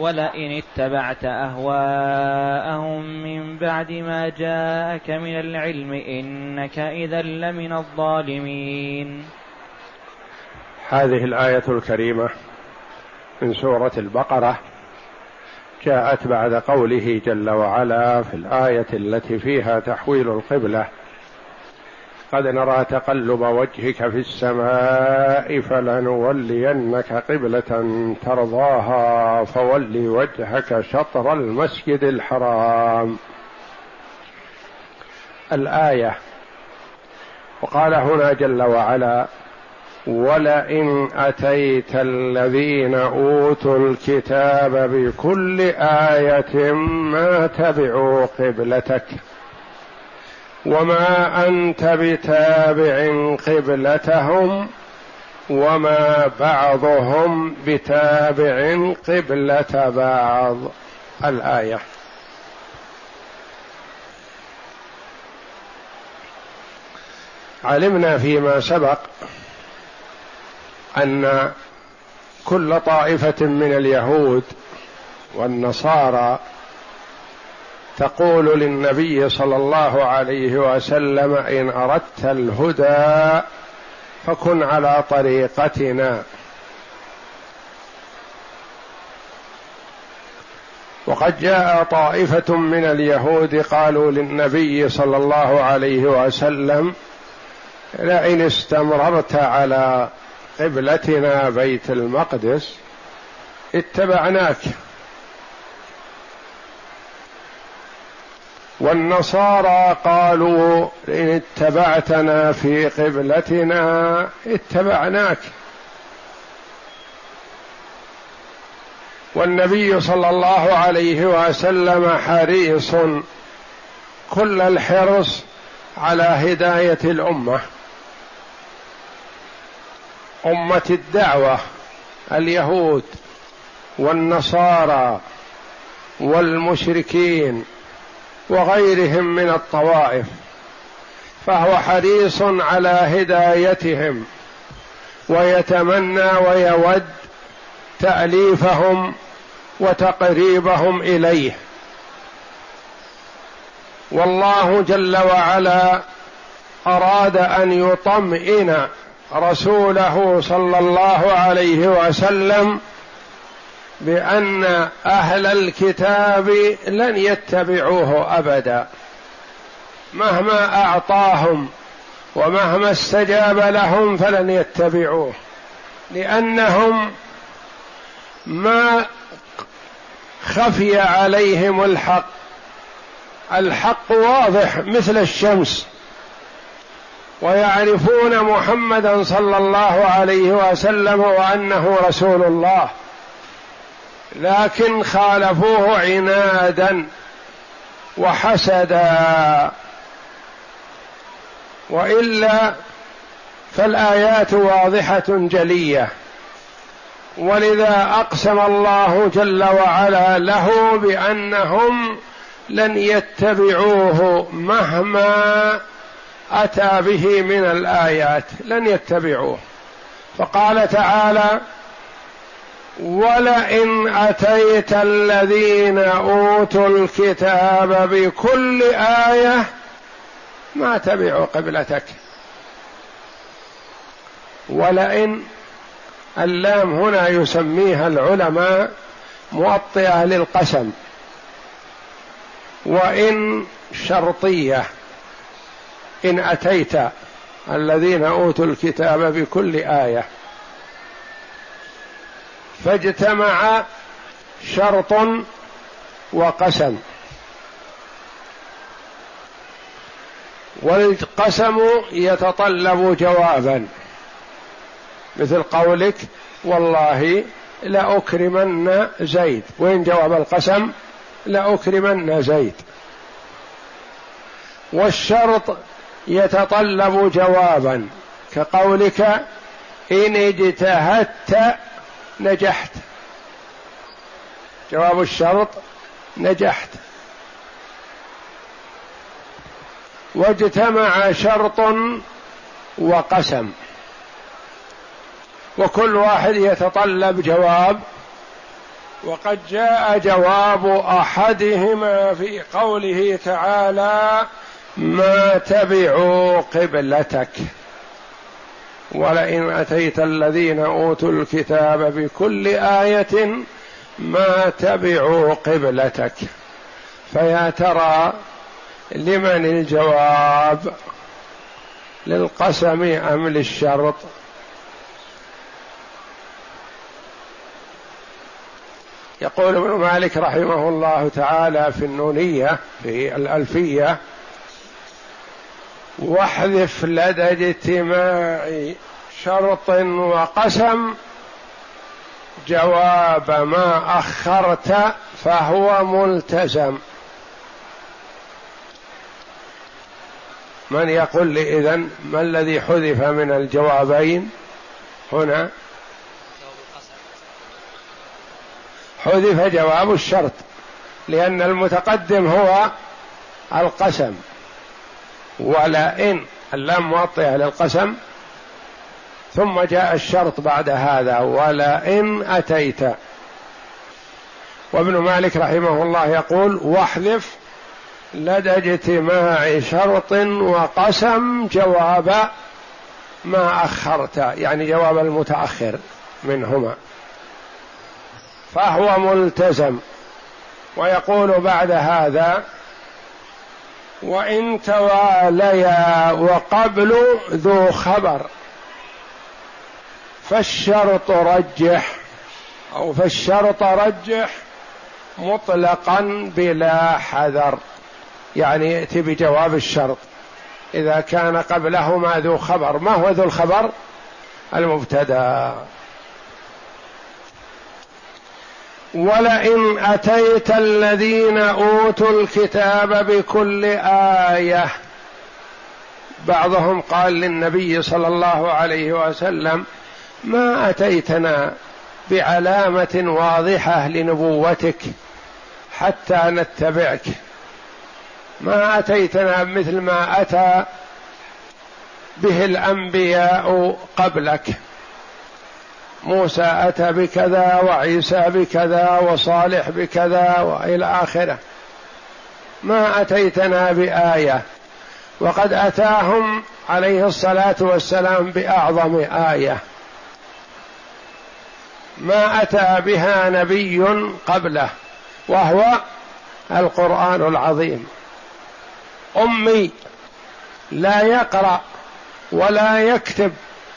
ولئن اتبعت أهواءهم من بعد ما جاءك من العلم إنك إذا لمن الظالمين. هذه الآية الكريمة من سورة البقرة جاءت بعد قوله جل وعلا في الآية التي فيها تحويل القبلة قد نرى تقلب وجهك في السماء فلنولينك قبلة ترضاها فول وجهك شطر المسجد الحرام. الآية وقال هنا جل وعلا ولئن أتيت الذين أوتوا الكتاب بكل آية ما تبعوا قبلتك وما أنت بتابع قبلتهم وما بعضهم بتابع قبلة بعض. الآية. علمنا فيما سبق أن كل طائفة من اليهود والنصارى تقول للنبي صلى الله عليه وسلم إن أردت الهدى فكن على طريقتنا. وقد جاء طائفة من اليهود قالوا للنبي صلى الله عليه وسلم لئن استمررت على قبلتنا بيت المقدس اتبعناك. والنصارى قالوا إن اتبعتنا في قبلتنا اتبعناك. والنبي صلى الله عليه وسلم حريص كل الحرص على هداية الأمة. أمة الدعوة اليهود والنصارى والمشركين وغيرهم من الطوائف فهو حريص على هدايتهم ويتمنى ويود تأليفهم وتقريبهم إليه. والله جل وعلا أراد أن يطمئن رسوله صلى الله عليه وسلم بأن أهل الكتاب لن يتبعوه أبدا. مهما أعطاهم ومهما استجاب لهم فلن يتبعوه لأنهم ما خفي عليهم الحق. الحق واضح مثل الشمس. ويعرفون محمدا صلى الله عليه وسلم وأنه رسول الله. لكن خالفوه عنادا وحسدا. وإلا فالآيات واضحة جلية. ولذا أقسم الله جل وعلا له بأنهم لن يتبعوه مهما أتى به من الآيات. لن يتبعوه. فقال تعالى ولئن أتيت الذين أوتوا الكتاب بكل آية ما تبعوا قبلتك. ولئن اللام هنا يسميها العلماء موطئه للقسم. وإن شرطية إن أتيت الذين أوتوا الكتاب بكل آية. فاجتمع شرط وقسم. والقسم يتطلب جوابا. مثل قولك والله لأكرمن زيد. وين جواب القسم؟ لأكرمن زيد. والشرط يتطلب جوابا. كقولك إن اجتهدت نجحت. جواب الشرط نجحت. واجتمع شرط وقسم. وكل واحد يتطلب جواب. وقد جاء جواب أحدهما في قوله تعالى ما تبعوا قبلتك. ولئن أتيت الذين أوتوا الكتاب بكل آية ما تبعوا قبلتك. فيا ترى لمن الجواب؟ للقسم أم للشرط؟ يقول ابن مالك رحمه الله تعالى في النونية في الألفية واحذف لدى اجتماع شرط وقسم جواب ما أخرت فهو ملتزم. من يقول لي إذن ما الذي حذف من الجوابين هنا؟ حذف جواب الشرط لأن المتقدم هو القسم. ولئن اللام موطئة للقسم ثم جاء الشرط بعد هذا ولئن أتيت. وابن مالك رحمه الله يقول واحذف لدى اجتماع شرط وقسم جواب ما أخرت يعني جواب المتأخر منهما. فهو ملتزم. ويقول بعد هذا وإن تواليا وقبل ذو خبر فالشرط رجح أو فالشرط رجح مطلقا بلا حذر. يعني يأتي بجواب الشرط. إذا كان قبلهما ذو خبر ما هو ذو الخبر؟ المبتدا. ولئن أتيت الذين أوتوا الكتاب بكل آية. بعضهم قال للنبي صلى الله عليه وسلم ما أتيتنا بعلامة واضحة لنبوتك حتى نتبعك. ما أتيتنا مثل ما أتى به الأنبياء قبلك. موسى أتى بكذا وعيسى بكذا وصالح بكذا وإلى آخره. ما أتيتنا بآية. وقد أتاهم عليه الصلاة والسلام بأعظم آية. ما أتى بها نبي قبله وهو القرآن العظيم. أمي لا يقرأ ولا يكتب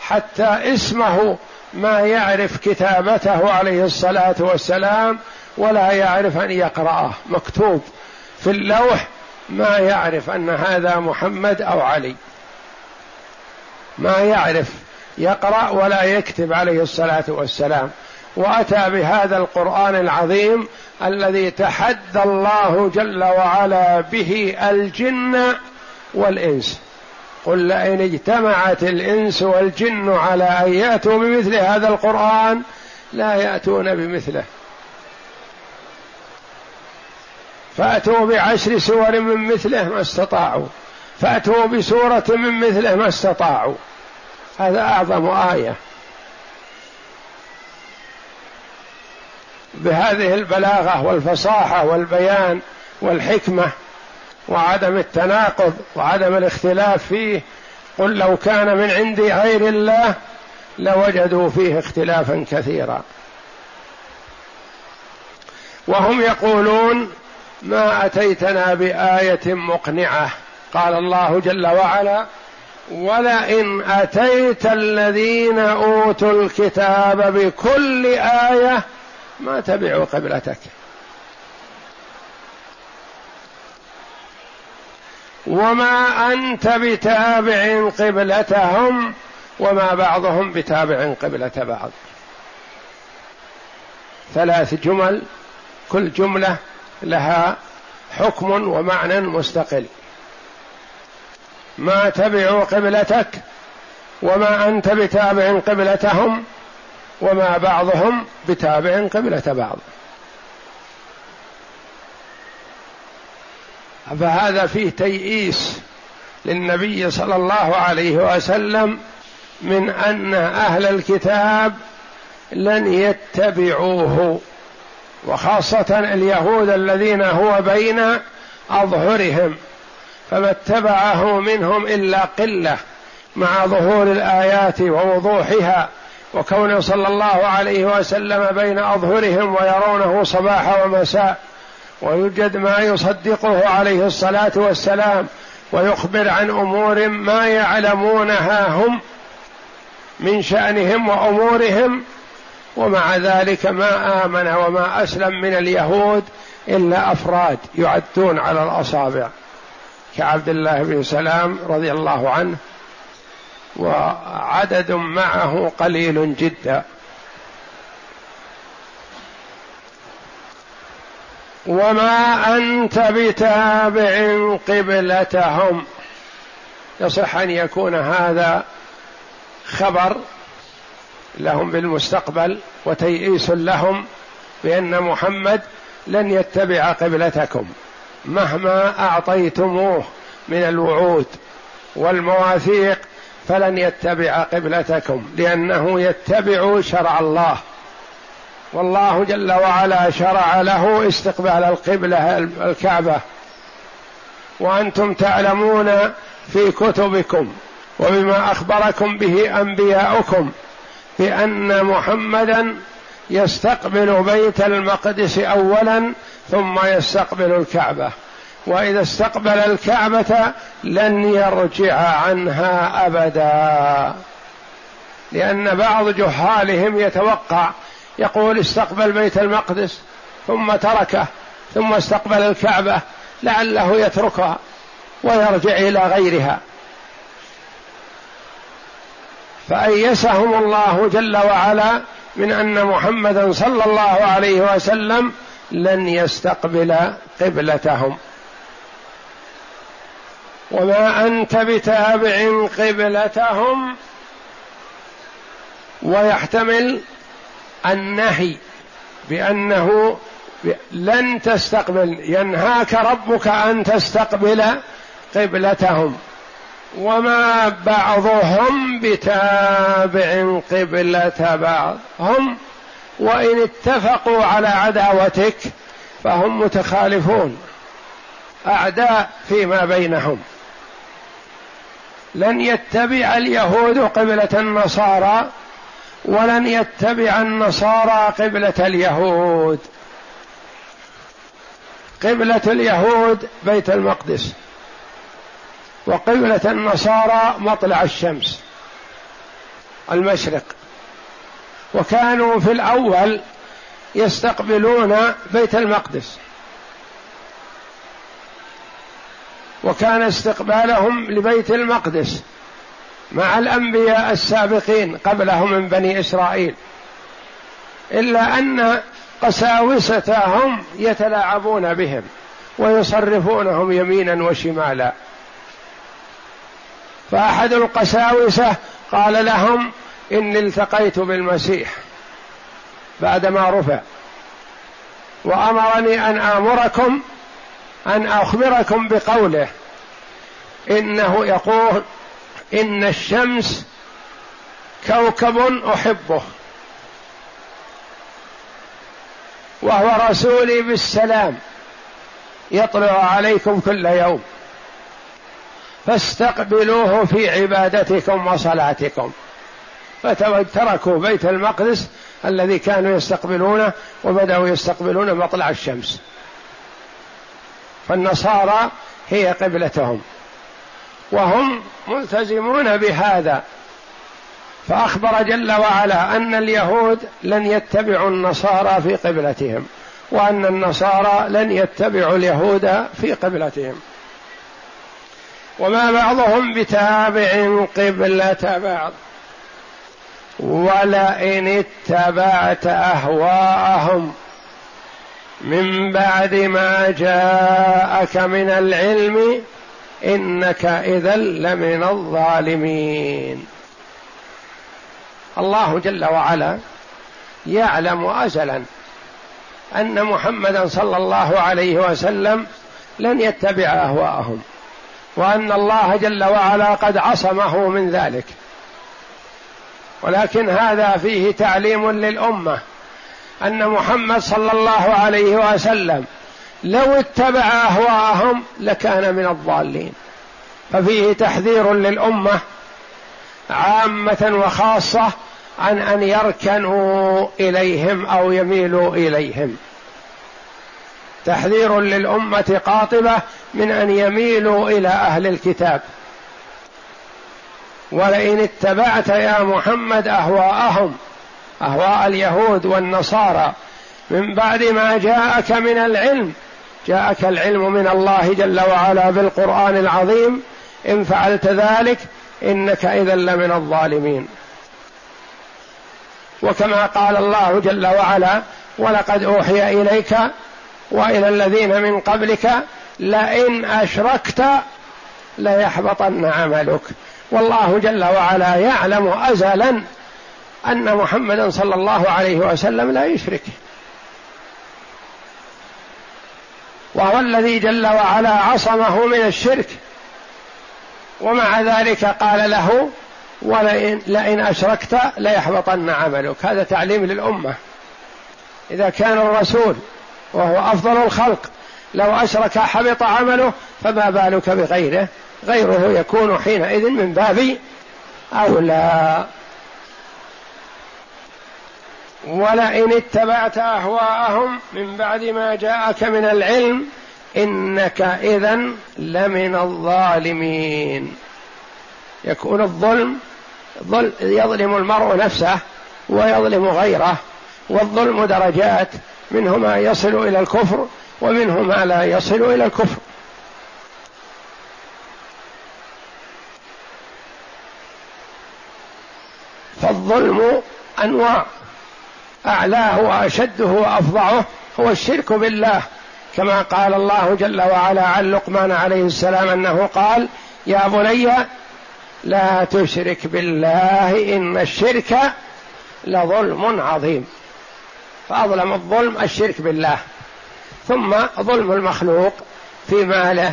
حتى اسمه ما يعرف كتابته عليه الصلاة والسلام ولا يعرف أن يقرأه. مكتوب في اللوح ما يعرف أن هذا محمد أو علي. ما يعرف يقرأ ولا يكتب عليه الصلاة والسلام. وأتى بهذا القرآن العظيم الذي تحدى الله جل وعلا به الجن والإنس. قل لئن اجتمعت الإنس والجن على أن يأتوا بمثل هذا القرآن لا يأتون بمثله. فأتوا بعشر سور من مثله ما استطاعوا. فأتوا بسورة من مثله ما استطاعوا. هذا أعظم آية. بهذه البلاغة والفصاحة والبيان والحكمة وعدم التناقض وعدم الاختلاف فيه قل لو كان من عند غير الله لوجدوا فيه اختلافا كثيرا. وهم يقولون ما أتيتنا بآية مقنعة. قال الله جل وعلا ولئن أتيت الذين أوتوا الكتاب بكل آية ما تبعوا قبلتك. وما أنت بتابع قبلتهم وما بعضهم بتابع قبلة بعض. ثلاث جمل كل جملة لها حكم ومعنى مستقل. ما تبعوا قبلتك وما أنت بتابع قبلتهم وما بعضهم بتابع قبلة بعض. فهذا فيه تيئيس للنبي صلى الله عليه وسلم من أن أهل الكتاب لن يتبعوه وخاصة اليهود الذين هو بين أظهرهم فما اتبعه منهم إلا قلة مع ظهور الآيات ووضوحها وكونه صلى الله عليه وسلم بين أظهرهم ويرونه صباح ومساء. ويوجد ما يصدقه عليه الصلاة والسلام ويخبر عن أمور ما يعلمونها هم من شأنهم وأمورهم ومع ذلك ما آمن وما أسلم من اليهود إلا أفراد يعدون على الأصابع. كعبد الله بن سلام رضي الله عنه وعدد معه قليل جدا. وما أنت بتابع قبلتهم. يصح أن يكون هذا خبر لهم بالمستقبل وتيئيس لهم بأن محمد لن يتبع قبلتكم مهما أعطيتموه من الوعود والمواثيق فلن يتبع قبلتكم لأنه يتبع شرع الله. والله جل وعلا شرع له استقبال القبلة الكعبة. وأنتم تعلمون في كتبكم وبما أخبركم به أنبياؤكم بأن محمدا يستقبل بيت المقدس اولا ثم يستقبل الكعبة. وإذا استقبل الكعبة لن يرجع عنها ابدا لأن بعض جهالهم يتوقع يقول استقبل بيت المقدس ثم تركه ثم استقبل الكعبة لعله يتركها ويرجع إلى غيرها. فأيسهم الله جل وعلا من أن محمدا صلى الله عليه وسلم لن يستقبل قبلتهم. وما أنت بتابع قبلتهم ويحتمل النهي بأنه لن تستقبل ينهاك ربك أن تستقبل قبلتهم. وما بعضهم بتابع قبلة بعض هم وإن اتفقوا على عداوتك فهم متخالفون. أعداء فيما بينهم. لن يتبع اليهود قبلة النصارى ولن يتبع النصارى قبلة اليهود. قبلة اليهود بيت المقدس. وقبلة النصارى مطلع الشمس. المشرق. وكانوا في الأول يستقبلون بيت المقدس. وكان استقبالهم لبيت المقدس. مع الأنبياء السابقين قبلهم من بني إسرائيل. إلا أن قساوستهم يتلاعبون بهم ويصرفونهم يمينا وشمالا. فأحد القساوسة قال لهم إني التقيت بالمسيح بعدما رفع. وأمرني أن آمركم أن أخبركم بقوله إنه يقول إن الشمس كوكب أحبه. وهو رسولي بالسلام يطلع عليكم كل يوم. فاستقبلوه في عبادتكم وصلاتكم. فتركوا بيت المقدس الذي كانوا يستقبلونه وبدأوا يستقبلون مطلع الشمس. فالنصارى هي قبلتهم. وهم ملتزمون بهذا. فأخبر جل وعلا أن اليهود لن يتبعوا النصارى في قبلتهم وأن النصارى لن يتبعوا اليهود في قبلتهم. وما بعضهم بتابع قبلة بعض. ولئن اتبعت أهواءهم من بعد ما جاءك من العلم إنك إذا لمن الظالمين. الله جل وعلا يعلم ازلا أن محمدا صلى الله عليه وسلم لن يتبع أهواءهم وأن الله جل وعلا قد عصمه من ذلك. ولكن هذا فيه تعليم للأمة أن محمد صلى الله عليه وسلم لو اتبع أهواءهم لكان من الضالين. ففيه تحذير للأمة عامة وخاصة عن أن يركنوا إليهم أو يميلوا إليهم. تحذير للأمة قاطبة من أن يميلوا إلى أهل الكتاب. ولئن اتبعت يا محمد أهواءهم أهواء اليهود والنصارى من بعد ما جاءك من العلم جاءك العلم من الله جل وعلا بالقرآن العظيم. إن فعلت ذلك إنك إذا لمن الظالمين. وكما قال الله جل وعلا ولقد أوحي إليك وإلى الذين من قبلك لئن أشركت ليحبطن عملك. والله جل وعلا يعلم ازلا أن محمدا صلى الله عليه وسلم لا يشرك. وهو الذي جل وعلا عصمه من الشرك. ومع ذلك قال له ولئن لئن أشركت ليحبطن عملك. هذا تعليم للأمة. إذا كان الرسول وهو أفضل الخلق لو أشرك حبط عمله فما بالك بغيره؟ غيره يكون حينئذ من باب أولى. ولئن اتبعت أهواءهم من بعد ما جاءك من العلم إنك اذا لمن الظالمين. يكون الظلم يظلم المرء نفسه ويظلم غيره والظلم درجات منه ما يصل إلى الكفر ومنه ما لا يصل إلى الكفر. فالظلم أنواع. أعلاه وأشده وافظعه هو الشرك بالله. كما قال الله جل وعلا عن لقمان عليه السلام أنه قال يا بني لا تشرك بالله إن الشرك لظلم عظيم. فأظلم الظلم الشرك بالله. ثم ظلم المخلوق في ماله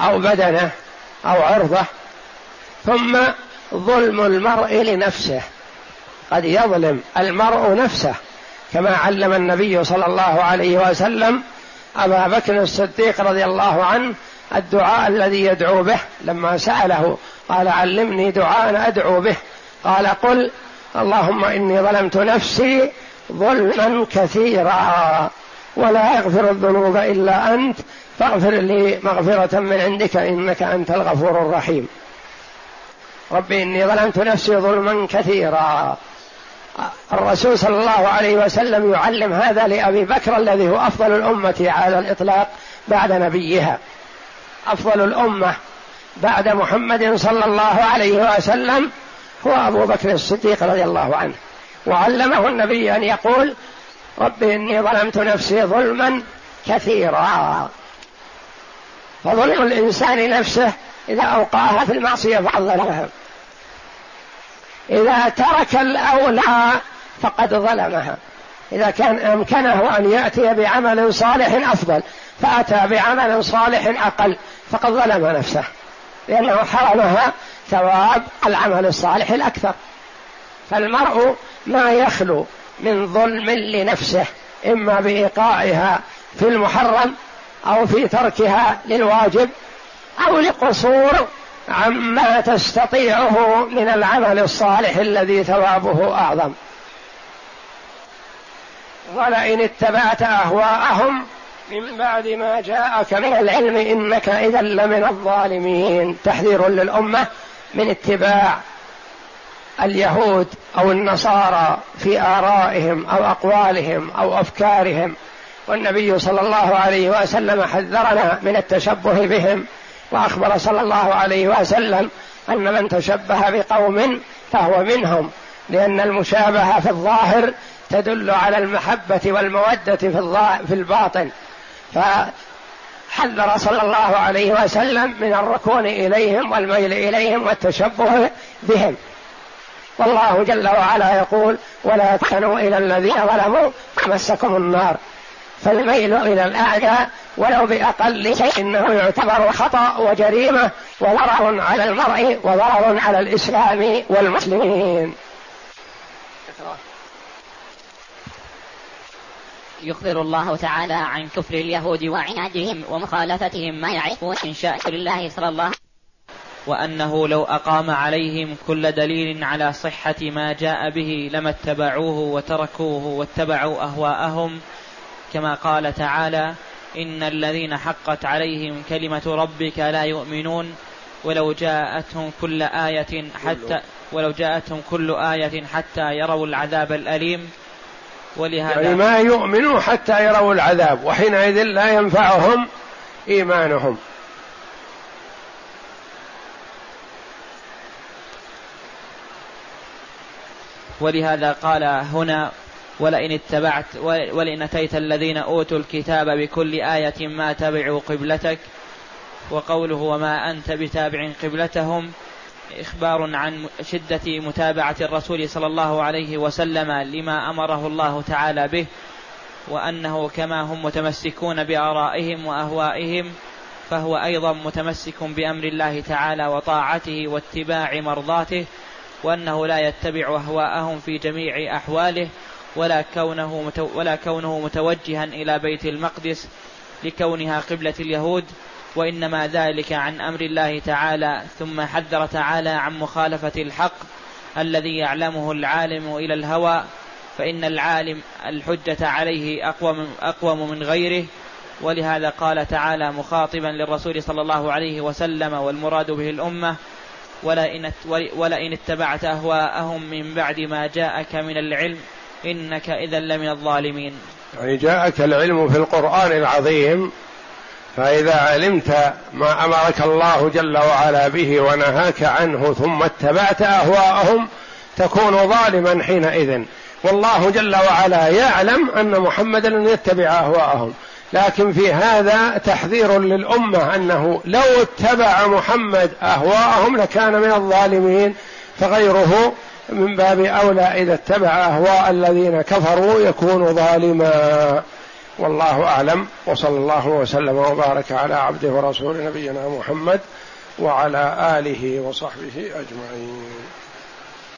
أو بدنه أو عرضه. ثم ظلم المرء لنفسه. قد يظلم المرء نفسه كما علم النبي صلى الله عليه وسلم أبا بكر الصديق رضي الله عنه الدعاء الذي يدعو به. لما سأله قال علمني دعاء أدعو به. قال قل اللهم إني ظلمت نفسي ظلما كثيرا ولا يغفر الذنوب إلا أنت فاغفر لي مغفرة من عندك إنك أنت الغفور الرحيم. ربي إني ظلمت نفسي ظلما كثيرا. الرسول صلى الله عليه وسلم يعلم هذا لأبي بكر الذي هو أفضل الأمة على الإطلاق بعد نبيها. أفضل الأمة بعد محمد صلى الله عليه وسلم هو أبو بكر الصديق رضي الله عنه. وعلمه النبي أن يقول رب إني ظلمت نفسي ظلما كثيرا. فظلم الإنسان نفسه إذا أوقعها في المعصية فقد إذا ترك الأولى فقد ظلمها. إذا كان أمكنه أن يأتي بعمل صالح أفضل فأتى بعمل صالح أقل فقد ظلم نفسه. لأنه حرمها ثواب العمل الصالح الأكثر. فالمرء ما يخلو من ظلم لنفسه إما بإيقاعها في المحرم أو في تركها للواجب أو لقصور عما تستطيعه من العمل الصالح الذي ثوابه أعظم. ولئن اتبعت أهواءهم من بعد ما جاءك من العلم إنك اذا لمن الظالمين. تحذير للأمة من اتباع اليهود أو النصارى في آرائهم أو أقوالهم أو أفكارهم. والنبي صلى الله عليه وسلم حذرنا من التشبه بهم وأخبر صلى الله عليه وسلم أن من تشبه بقوم فهو منهم لأن المشابهة في الظاهر تدل على المحبة والمودة في في الباطن. فحذر صلى الله عليه وسلم من الركون إليهم والميل إليهم والتشبه بهم. والله جل وعلا يقول ولا تحنوا إلى الذين ظلموا فمسكم النار. فالميل إلى الاعداء ولو بأقل شيء إنه يعتبر خطأ وجريمة وضرر على المرء وضرر على الإسلام والمسلمين. يخبر الله تعالى عن كفر اليهود وعنادهم ومخالفتهم ما يعرفون من شائر الله صلى الله وأنه لو أقام عليهم كل دليل على صحة ما جاء به لما اتبعوه وتركوه واتبعوا أهواءهم كما قال تعالى إن الذين حقت عليهم كلمة ربك لا يؤمنون ولو جاءتهم كل آية حتى ولو جاءتهم كل آية حتى يروا العذاب الأليم. ولهذا يعني ما يؤمنوا حتى يروا العذاب وحينئذ لا ينفعهم إيمانهم. ولهذا قال هنا ولئن اتبعت ولئن أتيت الذين أوتوا الكتاب بكل آية ما تبعوا قبلتك وقوله وما أنت بتابع قبلتهم إخبار عن شدة متابعة الرسول صلى الله عليه وسلم لما أمره الله تعالى به وأنه كما هم متمسكون بآرائهم وأهوائهم فهو أيضا متمسك بأمر الله تعالى وطاعته واتباع مرضاته وأنه لا يتبع أهواءهم في جميع أحواله ولا كونه ولا كونه متوجها إلى بيت المقدس لكونها قبلة اليهود وإنما ذلك عن أمر الله تعالى ثم حذر تعالى عن مخالفة الحق الذي يعلمه العالم إلى الهوى فإن العالم الحجة عليه أقوم أقوم من غيره. ولهذا قال تعالى مخاطبا للرسول صلى الله عليه وسلم والمراد به الأمة ولئن, اتبعت أهواءهم من بعد ما جاءك من العلم إنك إذا لمن الظالمين. يعني جاءك العلم في القرآن العظيم فإذا علمت ما أمرك الله جل وعلا به ونهاك عنه ثم اتبعت أهواءهم تكون ظالما حينئذ. والله جل وعلا يعلم أن محمدا لن يتبع أهواءهم. لكن في هذا تحذير للأمة أنه لو اتبع محمد أهواءهم لكان من الظالمين فغيره من باب أولى إذا اتبع أهواء الذين كفروا يكون ظالما. والله أعلم. وصلى الله وسلم وبارك على عبده ورسول نبينا محمد وعلى آله وصحبه أجمعين.